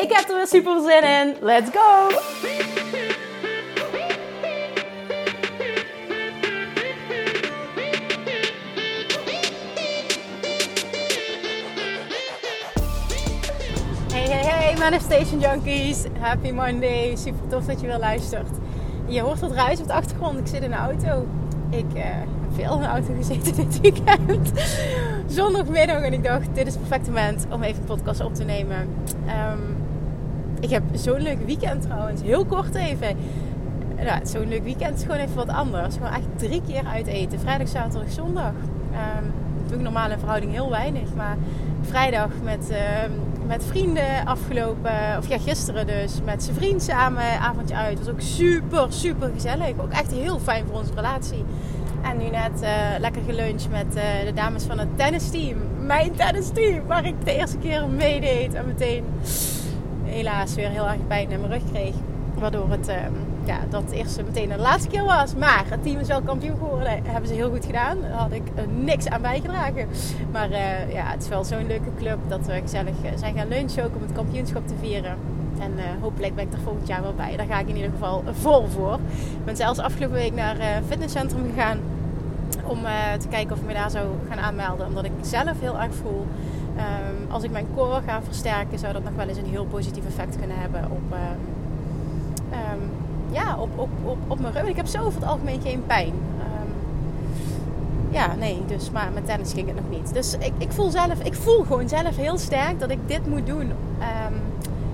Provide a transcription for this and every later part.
Ik heb er weer super zin in. Let's go! Hey, hey, hey, Manifestation Junkies. Happy Monday. Super tof dat je weer luistert. Je hoort wat ruis op de achtergrond. Ik zit in de auto. Ik uh, heb veel in de auto gezeten dit weekend. Zondagmiddag en ik dacht, dit is het perfecte moment om even podcast op te nemen. Um, ik heb zo'n leuk weekend trouwens. Heel kort even. Zo'n leuk weekend is gewoon even wat anders. Gewoon echt drie keer uit eten. Vrijdag, zaterdag, zondag. Um, doe ik normaal in verhouding heel weinig. Maar vrijdag met, uh, met vrienden afgelopen. Of ja, gisteren dus. Met zijn vriend samen. Avondje uit. was ook super, super gezellig. Ook echt heel fijn voor onze relatie. En nu net uh, lekker geluncht met uh, de dames van het tennisteam. Mijn tennisteam. Waar ik de eerste keer meedeed. En meteen helaas weer heel erg pijn in mijn rug kreeg. Waardoor het, uh, ja, dat eerste meteen de laatste keer was. Maar het team is wel kampioen geworden. Hebben ze heel goed gedaan. Daar had ik uh, niks aan bijgedragen. Maar uh, ja, het is wel zo'n leuke club dat we gezellig zijn gaan lunchen ook om het kampioenschap te vieren. En hopelijk ben ik er volgend jaar wel bij. Daar ga ik in ieder geval vol voor. Ik ben zelfs afgelopen week naar het fitnesscentrum gegaan. Om te kijken of ik me daar zou gaan aanmelden. Omdat ik zelf heel erg voel Um, als ik mijn core ga versterken, zou dat nog wel eens een heel positief effect kunnen hebben op, um, um, ja, op, op, op, op mijn rug. Ik heb zo over het algemeen geen pijn. ja, nee, dus, maar met tennis ging het nog niet. Dus ik, ik, voel zelf, ik voel gewoon zelf heel sterk dat ik dit moet doen.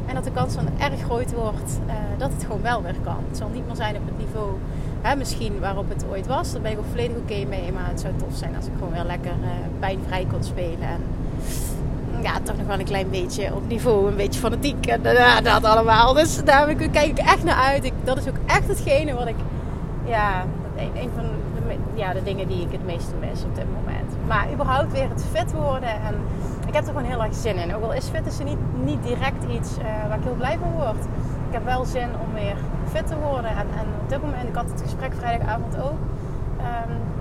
en dat de kans dan erg groot wordt uh, dat het gewoon wel weer kan. Het zal niet meer zijn op het niveau hè, misschien waarop het ooit was. Daar ben ik ook volledig oké mee. Maar het zou tof zijn als ik gewoon weer lekker uh, pijnvrij kon spelen. En ja, toch nog wel een klein beetje op niveau, een beetje fanatiek en uh, dat allemaal. Dus daar kijk ik echt naar uit. Ik, dat is ook echt hetgene wat ik, ja, een, van de, ja, de dingen die ik het meeste mis op dit moment. Maar überhaupt weer het fit worden en ik heb er gewoon heel erg zin in. Ook al is fitness niet, niet direct iets uh, waar ik heel blij van word. Ik heb wel zin om weer fit te worden. En, en op dit moment, ik had het gesprek vrijdagavond ook. Um,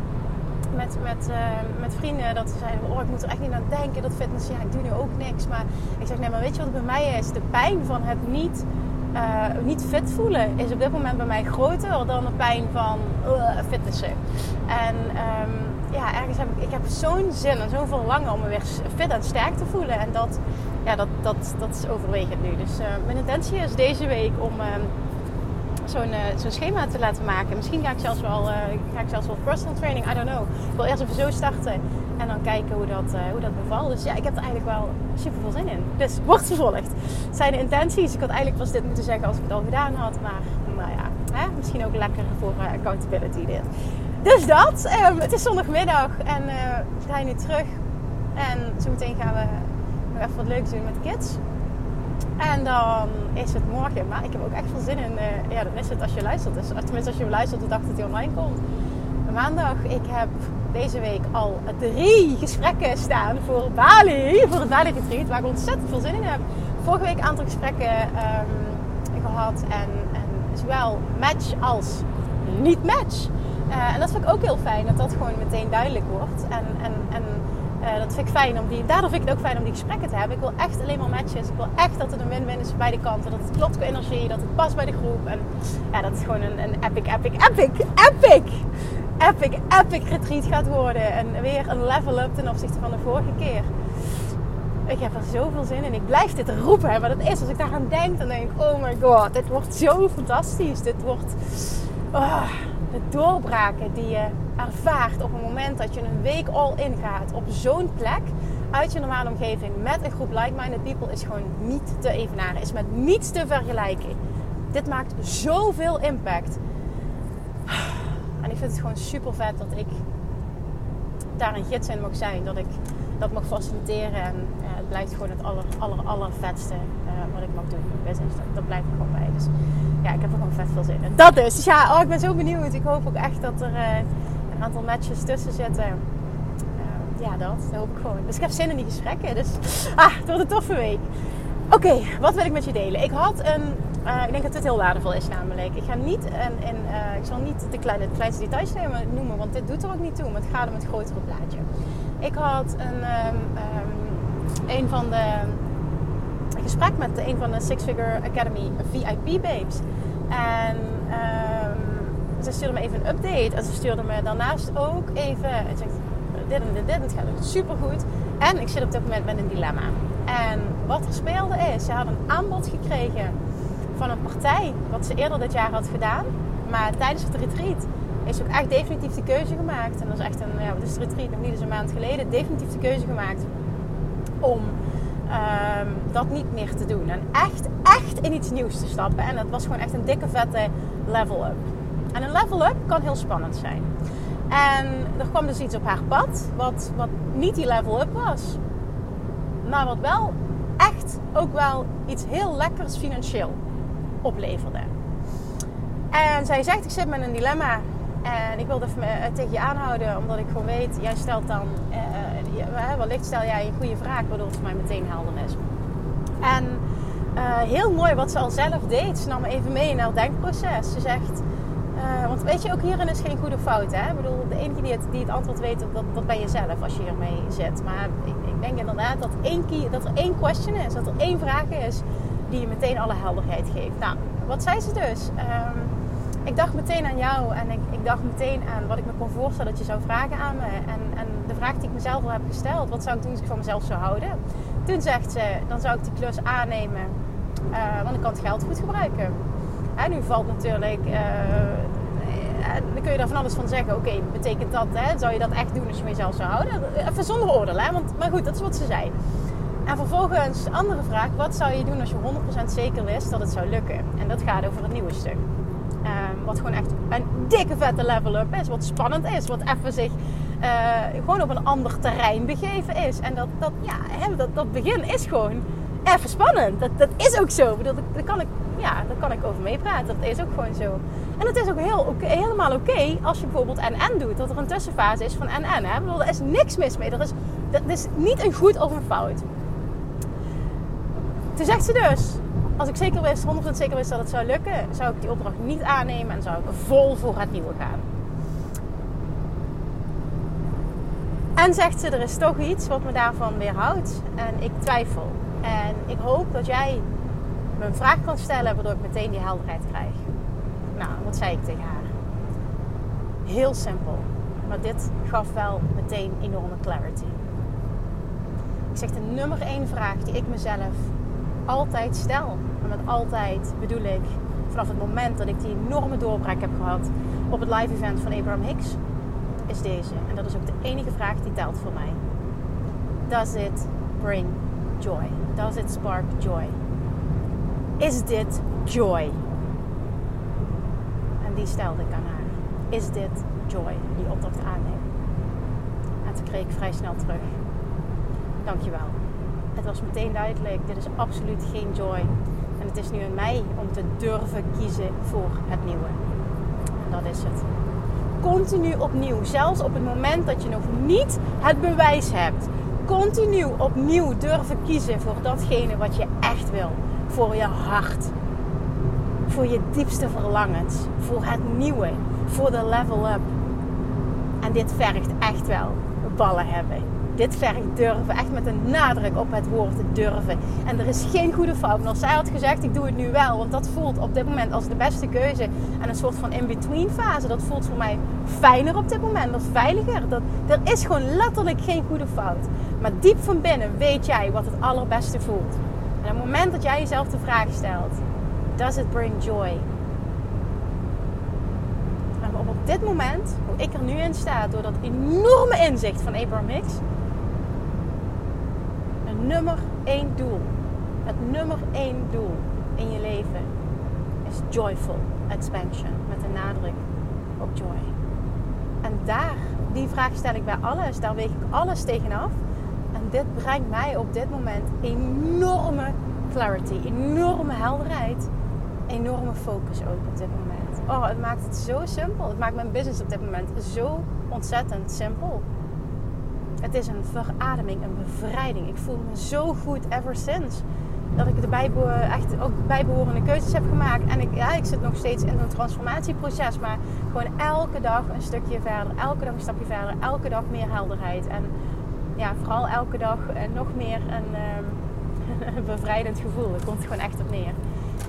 met, met, uh, met vrienden dat ze zeiden: Oh, ik moet er echt niet aan denken. Dat fitness, ja, ik doe nu ook niks. Maar ik zeg: Nee, maar weet je wat het bij mij is? De pijn van het niet, uh, niet fit voelen is op dit moment bij mij groter dan de pijn van uh, fitnessen. En um, ja, ergens heb ik, ik heb zo'n zin en zo'n verlangen om me weer fit en sterk te voelen. En dat, ja, dat, dat, dat is overwegend nu. Dus mijn intentie is deze week om. Zo'n uh, zo'n schema te laten maken. Misschien ga ik zelfs wel, uh, ga ik zelfs wel personal training, I don't know. Ik wil eerst even zo starten en dan kijken hoe dat, uh, hoe dat bevalt. Dus ja, ik heb er eigenlijk wel super veel zin in. Dus wordt vervolgd. Het zijn de intenties. Ik had eigenlijk pas dit moeten zeggen als ik het al gedaan had. Maar nou ja, hè? misschien ook lekker voor accountability dit. Dus dat. Um, het is zondagmiddag en we gaan nu terug. En zo meteen gaan we even wat leuks doen met de kids. En dan is het morgen. Maar ik heb ook echt veel zin in. Uh, ja, dan is het als je luistert. Dus, tenminste, als je luistert de dag dat hij online komt. Maandag, ik heb deze week al drie gesprekken staan voor Bali. Voor het Bali Retreat. Waar ik ontzettend veel zin in heb. Vorige week een aantal gesprekken um, gehad. En, en zowel match als niet match. Uh, en dat vind ik ook heel fijn. Dat dat gewoon meteen duidelijk wordt. En, en, en uh, dat vind ik fijn om die, daardoor vind ik het ook fijn om die gesprekken te hebben. Ik wil echt alleen maar matches. Ik wil echt dat het een win-win is voor beide kanten. Dat het klopt qua energie, dat het past bij de groep. En ja, dat het gewoon een, een epic, epic, epic, epic, epic, epic retreat gaat worden. En weer een level up ten opzichte van de vorige keer. Ik heb er zoveel zin in. Ik blijf dit roepen. Maar dat is, als ik daar aan denk, dan denk ik: oh my god, dit wordt zo fantastisch. Dit wordt. Oh, de doorbraken die je ervaart op het moment dat je een week all in gaat op zo'n plek uit je normale omgeving met een groep like-minded people is gewoon niet te evenaren, is met niets te vergelijken. Dit maakt zoveel impact. En ik vind het gewoon super vet dat ik daar een gids in mag zijn. Dat ik dat mag faciliteren. En uh, het blijft gewoon het aller, aller, aller vetste uh, wat ik mag doen in business. Dat, dat blijft gewoon bij. Dus ja, ik heb er gewoon vet veel zin in. Dat dus. Dus ja, oh, ik ben zo benieuwd. Ik hoop ook echt dat er uh, een aantal matches tussen zitten. ja, dat. Dat hoop ik gewoon. Dus ik heb zin in die gesprekken. Dus ah, het wordt een toffe week. Oké, wat wil ik met je delen? Ik had een ik denk dat dit heel waardevol is namelijk. Ik ga niet en, en ik zal niet de kleine, kleinste details noemen, want dit doet er ook niet toe. Maar het gaat om het grotere plaatje. Ik had een, um, um, een van de gesprek met een van de Six Figure Academy VIP babes. En um, ze stuurde me even een update. En ze stuurde me daarnaast ook even. Het zegt dit dit, dit. Het gaat super goed. En ik zit op dit moment met een dilemma. En wat er speelde is, ze had een aanbod gekregen van een partij wat ze eerder dit jaar had gedaan. Maar tijdens het retreat is ook echt definitief de keuze gemaakt. En dat is echt een, ja, het retreat? Nog niet eens een maand geleden. Definitief de keuze gemaakt om um, dat niet meer te doen. En echt, echt in iets nieuws te stappen. En dat was gewoon echt een dikke vette level up. En een level up kan heel spannend zijn. En er kwam dus iets op haar pad wat, wat niet die level up was. Maar wat wel echt ook wel iets heel lekkers financieel opleverde. En zij zegt, ik zit met een dilemma. En ik wilde even eh, tegen je aanhouden, omdat ik gewoon weet, jij stelt dan, uh, wellicht stel jij een goede vraag, waardoor het voor mij meteen helder is. En heel mooi wat ze al zelf deed. Ze nam me even mee in haar denkproces. Ze zegt, want weet je, ook hierin is geen goede fout. Hè? Ik bedoel, de enige die het, die het antwoord weet, dat, dat ben je zelf als je hiermee zit. Maar ik, ik denk inderdaad dat, één key, dat er één question is, dat er één vraag is die je meteen alle helderheid geeft. Nou, wat zei ze dus? Um, ik dacht meteen aan jou en ik, ik, dacht meteen aan wat ik me kon voorstellen dat je zou vragen aan me. En, en de vraag die ik mezelf al heb gesteld, wat zou ik doen als ik van mezelf zou houden? Toen zegt ze, dan zou ik die klus aannemen, uh, want ik kan het geld goed gebruiken. En nu valt natuurlijk, uh, dan kun je daar van alles van zeggen. Oké, betekent dat, hè, zou je dat echt doen als je van jezelf zou houden? Even zonder oordeel, hè? Want, maar goed, dat is wat ze zei. En vervolgens, andere vraag, wat zou je doen als je 100% zeker wist dat het zou lukken? En dat gaat over het nieuwe stuk. Wat gewoon echt een dikke vette level up is. Wat spannend is. Wat even zich uh, gewoon op een ander terrein begeven is. En dat, dat, ja, dat, dat begin is gewoon even spannend. Dat, dat is ook zo. Dat, dat, kan ik, ja, daar kan ik over meepraten. Dat is ook gewoon zo. En het is ook heel, helemaal oké als je bijvoorbeeld NN doet. Dat er een tussenfase is van NN. Hè? Ik bedoel, er is niks mis mee. Er is, dat is niet een goed of een fout. Toen zegt ze dus, als ik zeker wist, 100% zeker wist dat het zou lukken, zou ik die opdracht niet aannemen en zou ik vol voor het nieuwe gaan. En zegt ze, er is toch iets wat me daarvan weerhoudt en ik twijfel. En ik hoop dat jij me een vraag kan stellen waardoor ik meteen die helderheid krijg. Nou, wat zei ik tegen haar? Heel simpel, maar dit gaf wel meteen enorme clarity. Ik zeg de nummer één vraag die ik mezelf altijd stel. En met altijd bedoel ik vanaf het moment dat ik die enorme doorbraak heb gehad op het live event van Abraham Hicks, is deze. En dat is ook de enige vraag die telt voor mij. Does it bring joy? Does it spark joy? Is dit joy? En die stelde ik aan haar. Is dit joy? Die opdracht aannemen. En toen kreeg ik vrij snel terug. Dankjewel het was meteen duidelijk, dit is absoluut geen joy. En het is nu aan mij om te durven kiezen voor het nieuwe. En dat is het. Continu opnieuw, zelfs op het moment dat je nog niet het bewijs hebt. Continu opnieuw durven kiezen voor datgene wat je echt wil. Voor je hart. Voor je diepste verlangens. Voor het nieuwe. Voor de level up. En dit vergt echt wel ballen hebben dit vergt durven. Echt met een nadruk op het woord durven. En er is geen goede fout. En als zij had gezegd, ik doe het nu wel. Want dat voelt op dit moment als de beste keuze. En een soort van in-between fase. Dat voelt voor mij fijner op dit moment. Dat veiliger. Dat, er is gewoon letterlijk geen goede fout. Maar diep van binnen weet jij wat het allerbeste voelt. En op het moment dat jij jezelf de vraag stelt. Does it bring joy? En op dit moment, hoe ik er nu in sta, door dat enorme inzicht van Abraham Hicks, nummer één doel, het nummer één doel in je leven is joyful expansion met een nadruk op joy. En daar, die vraag stel ik bij alles, daar weeg ik alles tegenaf. dit brengt mij op dit moment enorme clarity, enorme helderheid, enorme focus ook op dit moment. Oh, het maakt het zo simpel. Het maakt mijn business op dit moment zo ontzettend simpel. Het is een verademing, een bevrijding. Ik voel me zo goed ever since. Dat ik de bijbe echt ook bijbehorende keuzes heb gemaakt. En ik, ja, ik zit nog steeds in een transformatieproces. Maar gewoon elke dag een stukje verder. Elke dag een stapje verder. Elke dag meer helderheid. En ja, vooral elke dag nog meer een, um, bevrijdend gevoel. Het komt gewoon echt op neer.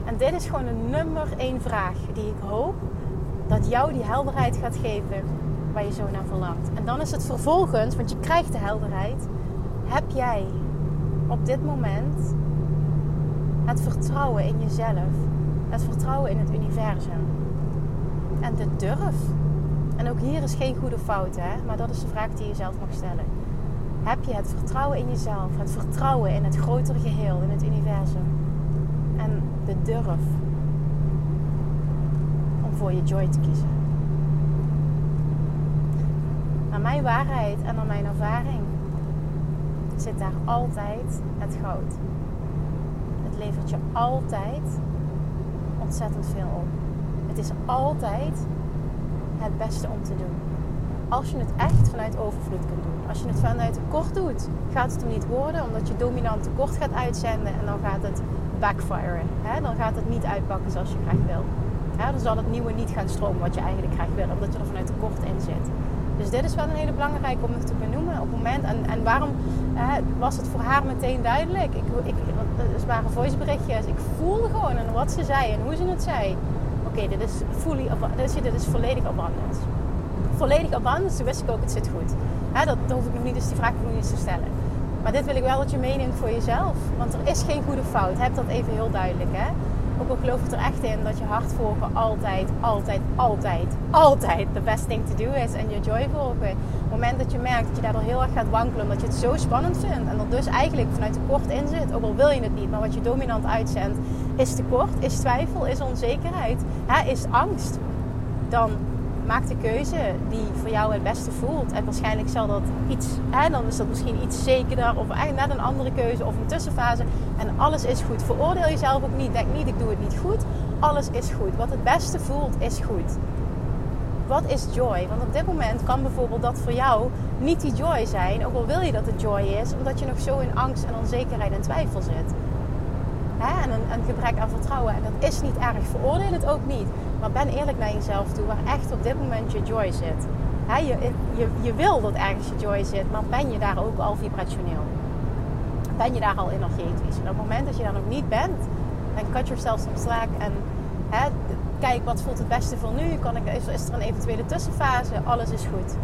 En dit is gewoon de nummer één vraag die ik hoop dat jou die helderheid gaat geven waar je zo naar verlangt. En dan is het vervolgens, want je krijgt de helderheid, heb jij op dit moment het vertrouwen in jezelf, het vertrouwen in het universum en de durf. En ook hier is geen goede fout, hè? maar dat is de vraag die je zelf mag stellen. Heb je het vertrouwen in jezelf, het vertrouwen in het grotere geheel, in het universum en de durf om voor je joy te kiezen? Naar mijn waarheid en naar mijn ervaring zit daar altijd het goud. Het levert je altijd ontzettend veel op. Het is altijd het beste om te doen. Als je het echt vanuit overvloed kunt doen. Als je het vanuit tekort doet, gaat het hem niet worden, omdat je dominant tekort gaat uitzenden en dan gaat het backfiren. Dan gaat het niet uitpakken zoals je graag wil. Dan zal het nieuwe niet gaan stromen wat je eigenlijk graag wil, omdat je er vanuit tekort in zit. Dus dit is wel een hele belangrijke om nog te benoemen op het moment. En, en waarom was het voor haar meteen duidelijk? Ik, ik, het waren voiceberichtjes. Ik voelde gewoon en wat ze zei en hoe ze het zei. Oké, dit is dit, is volledig abundance. Volledig abundance, toen wist ik ook, het zit goed. dat, dat hoef ik nog niet, dus die vraag hoef ik niet te stellen. Maar dit wil ik wel dat je meeneemt voor jezelf. Want er is geen goede fout. Heb dat even heel duidelijk. Hè? Ook al geloof ik er echt in dat je hart volgen altijd, altijd, altijd, altijd de best thing to do is. En je joy volgen. Op het moment dat je merkt dat je daardoor heel erg gaat wankelen omdat je het zo spannend vindt. En er dus eigenlijk vanuit tekort in zit. Ook al wil je het niet. Maar wat je dominant uitzendt is tekort, is twijfel, is onzekerheid, hè, is angst. Dan maak de keuze die voor jou het beste voelt. En waarschijnlijk zal dat iets, hè, dan is dat misschien iets zekerder of net een andere keuze of een tussenfase. En alles is goed. Veroordeel jezelf ook niet. Denk niet, ik doe het niet goed. Alles is goed. Wat het beste voelt, is goed. Wat is joy? Want op dit moment kan bijvoorbeeld dat voor jou niet die joy zijn, ook al wil je dat het joy is, omdat je nog zo in angst en onzekerheid en twijfel zit. Hè? En een, een gebrek aan vertrouwen. En dat is niet erg. Veroordeel het ook niet. Maar ben eerlijk naar jezelf toe, waar echt op dit moment je joy zit. je, je, wil dat ergens je joy zit, maar ben je daar ook al vibrationeel? Ben je daar al energetisch? En op het moment dat je daar nog niet bent, dan cut yourself some slack en kijk wat voelt het beste voor nu. Kan ik, is er een eventuele tussenfase? Alles is goed.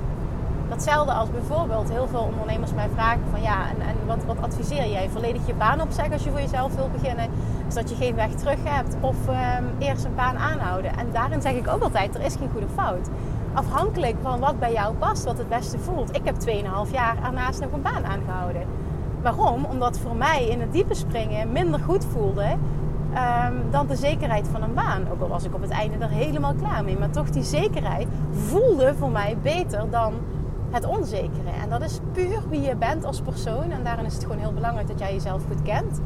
Datzelfde als bijvoorbeeld heel veel ondernemers mij vragen van ja, en, en wat, wat adviseer jij? Volledig je baan opzeggen als je voor jezelf wil beginnen, zodat je geen weg terug hebt. Of ehm, eerst een baan aanhouden. En daarin zeg ik ook altijd, er is geen goede fout. Afhankelijk van wat bij jou past, wat het beste voelt. Ik heb 2,5 jaar ernaast nog een baan aangehouden. Waarom? Omdat voor mij in het diepe springen minder goed voelde um, dan de zekerheid van een baan. Ook al was ik op het einde er helemaal klaar mee. Maar toch die zekerheid voelde voor mij beter dan het onzekere. En dat is puur wie je bent als persoon. En daarin is het gewoon heel belangrijk dat jij jezelf goed kent.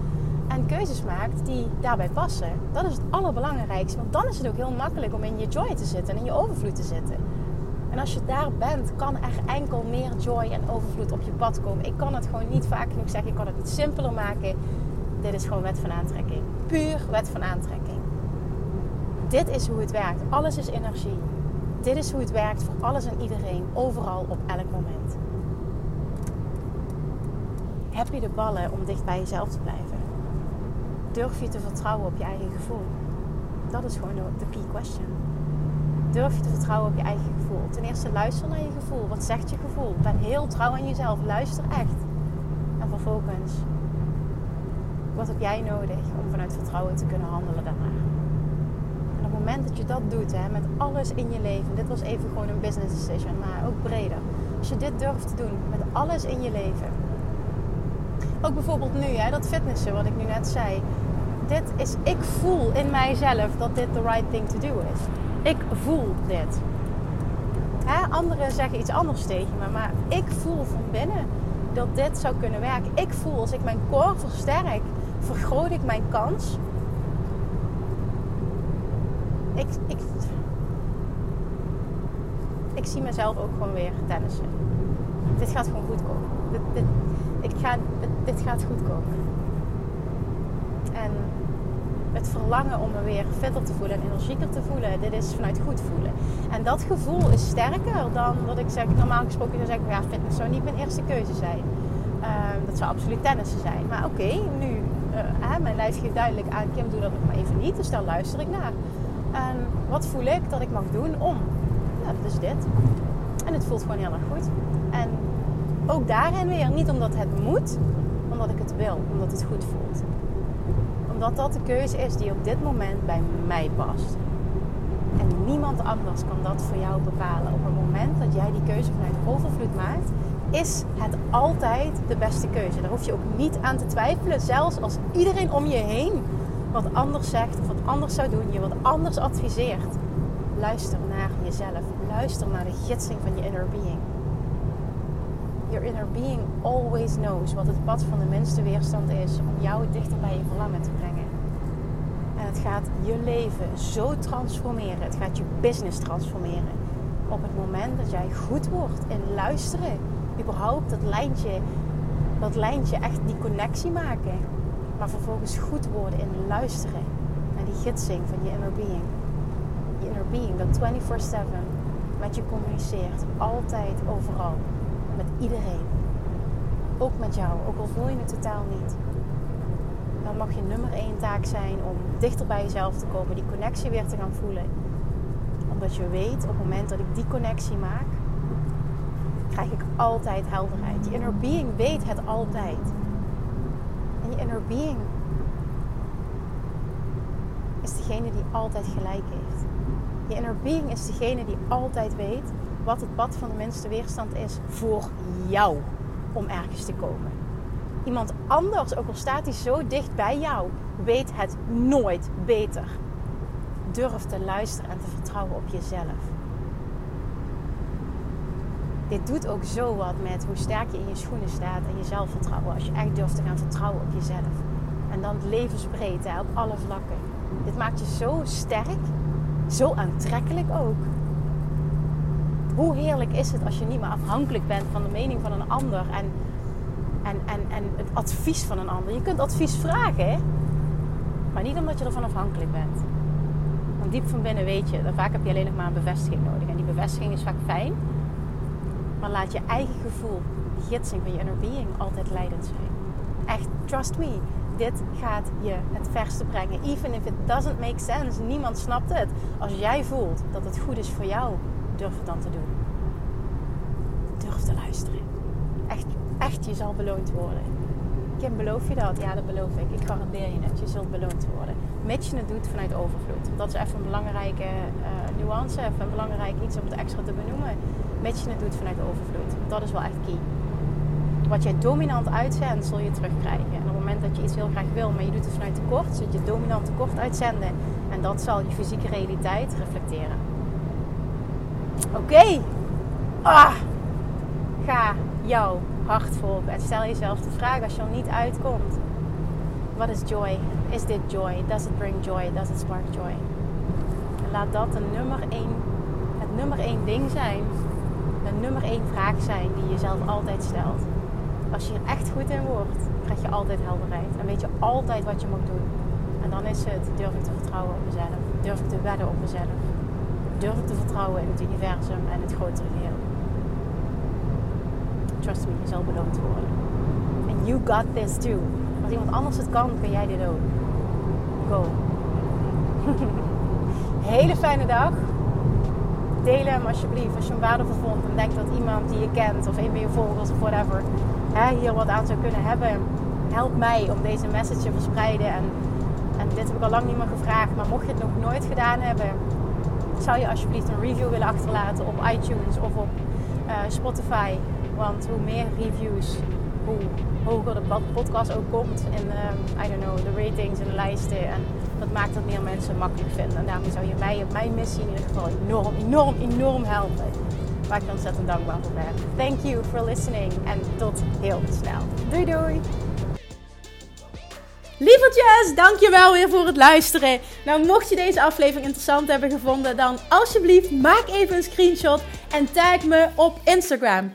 En keuzes maakt die daarbij passen. Dat is het allerbelangrijkste. Want dan is het ook heel makkelijk om in je joy te zitten en in je overvloed te zitten. En als je daar bent, kan er enkel meer joy en overvloed op je pad komen. Ik kan het gewoon niet vaak genoeg zeggen. Ik kan het niet simpeler maken. Dit is gewoon wet van aantrekking. Puur wet van aantrekking. Dit is hoe het werkt. Alles is energie. Dit is hoe het werkt voor alles en iedereen, overal, op elk moment. Heb je de ballen om dicht bij jezelf te blijven? Durf je te vertrouwen op je eigen gevoel? Dat is gewoon de key question. Durf je te vertrouwen op je eigen gevoel? Ten eerste luister naar je gevoel. Wat zegt je gevoel? Ben heel trouw aan jezelf. Luister echt. En vervolgens, wat heb jij nodig om vanuit vertrouwen te kunnen handelen daarna? Dat doet, hè, met alles in je leven. Dit was even gewoon een business decision, maar ook breder. Als je dit durft te doen met alles in je leven. Ook bijvoorbeeld nu, hè, dat fitnessen wat ik nu net zei. Dit is, ik voel in mijzelf dat dit the right thing to do is. Ik voel dit. Hè, anderen zeggen iets anders tegen me, maar ik voel van binnen dat dit zou kunnen werken. Ik voel als ik mijn core versterk, vergroot ik mijn kans. Ik, ik, ik zie mezelf ook gewoon weer tennissen. Dit gaat gewoon goed komen. Dit, dit, dit, gaat goed komen. En het verlangen om me weer fitter te voelen en energieker te voelen, dit is vanuit goed voelen. En dat gevoel is sterker dan dat ik zeg, normaal gesproken zou zeggen, ja, fitness zou niet mijn eerste keuze zijn. Ehm, dat zou absoluut tennissen zijn. Maar oké, nu, uh, mijn lijf geeft duidelijk aan, Kim, doe dat nog maar even niet, dus daar luister ik naar. En wat voel ik dat ik mag doen om? Ja, dat is dit. En het voelt gewoon heel erg goed. En ook daarin weer, niet omdat het moet, omdat ik het wil, omdat het goed voelt omdat dat de keuze is die op dit moment bij mij past. En niemand anders kan dat voor jou bepalen. Op het moment dat jij die keuze vanuit overvloed maakt, is het altijd de beste keuze. Daar hoef je ook niet aan te twijfelen. Zelfs als iedereen om je heen wat anders zegt of wat anders zou doen, je wat anders adviseert. Luister naar jezelf. Luister naar de gidsing van je inner being. Your inner being always knows wat het pad van de minste weerstand is om jou dichter bij je verlangen te brengen. En het gaat je leven zo transformeren. Het gaat je business transformeren. Op het moment dat jij goed wordt in luisteren. Überhaupt dat lijntje, dat lijntje echt die connectie maken. Maar vervolgens goed worden in luisteren naar die gidsing van je inner being. Je inner being dat 24-7 met je communiceert. Altijd, overal met iedereen. Ook met jou, ook al voel je het totaal niet. Dan mag je nummer één taak zijn om dichter bij jezelf te komen, die connectie weer te gaan voelen. Omdat je weet, op het moment dat ik die connectie maak, krijg ik altijd helderheid. Je inner being weet het altijd. Inner being is degene die altijd gelijk heeft. Je inner being is degene die altijd weet wat het pad van de minste weerstand is voor jou om ergens te komen. Iemand anders, ook al staat hij zo dicht bij jou, weet het nooit beter. Durf te luisteren en te vertrouwen op jezelf. Dit doet ook zo wat met hoe sterk je in je schoenen staat en je zelfvertrouwen. Als je echt durft te gaan vertrouwen op jezelf. En dan levensbreed hè, op alle vlakken. Dit maakt je zo sterk, zo aantrekkelijk ook hoe heerlijk is het als je niet meer afhankelijk bent van de mening van een ander en, en, en, en het advies van een ander. Je kunt advies vragen, maar niet omdat je ervan afhankelijk bent. Want diep van binnen weet je, vaak heb je alleen nog maar een bevestiging nodig. En die bevestiging is vaak fijn, maar laat je eigen gevoel, de gidsing van je inner being, altijd leidend zijn. Echt, trust me, dit gaat je het verste brengen. Even if it doesn't make sense, niemand snapt het. Als jij voelt dat het goed is voor jou, durf het dan te doen. Durf te luisteren. Echt, echt, je zal beloond worden. Kim, beloof je dat? Ja, dat beloof ik. Ik garandeer je het. Je zult beloond worden. Mits je het doet vanuit overvloed. Dat is even een belangrijke uh, nuance. Even een belangrijk iets om het extra te benoemen. Mits je het doet vanuit overvloed. Dat is wel echt key. Wat jij dominant uitzendt, zul je terugkrijgen. En op het moment dat je iets heel graag wil, maar je doet het vanuit tekort, zul je dominant tekort uitzenden. En dat zal je fysieke realiteit reflecteren. Oké. Ah. Ga jouw hart volgen. En stel jezelf de vraag als je er niet uitkomt. Wat is joy? Is dit joy? Does it bring joy? Does it spark joy? En laat dat de nummer het nummer één ding zijn. De nummer één vraag zijn die je jezelf altijd stelt. Als je er echt goed in wordt, krijg je altijd helderheid. En weet je altijd wat je moet doen. En dan is het, durf ik te vertrouwen op mezelf? Durf ik te wedden op mezelf? durf te vertrouwen in het universum en het grotere geheel. Trust me, je zal beloond worden. And you got this too. Als iemand anders het kan, kun jij dit ook. Go. Hele fijne dag. Deel hem alsjeblieft als je hem waardevol vond en denkt dat iemand die je kent of een van je volgers of whatever hè, hier wat aan zou kunnen hebben. Help mij om deze message te verspreiden. En, en dit heb ik al lang niet meer gevraagd, maar mocht je het nog nooit gedaan hebben, zou je alsjeblieft een review willen achterlaten op iTunes of op uh, Spotify. Want hoe meer reviews, hoe hoger de podcast ook komt in uh, I don't know, de ratings en de lijsten. En dat maakt dat meer mensen makkelijk vinden. En daarmee zou je mij op mijn missie in ieder geval enorm, enorm, enorm helpen. waar ik ontzettend dankbaar voor ben. Thank you for listening en tot heel snel. Doei doei! Lievertjes, dankjewel weer voor het luisteren. Nou, mocht je deze aflevering interessant hebben gevonden, dan alsjeblieft maak even een screenshot en tag me op Instagram.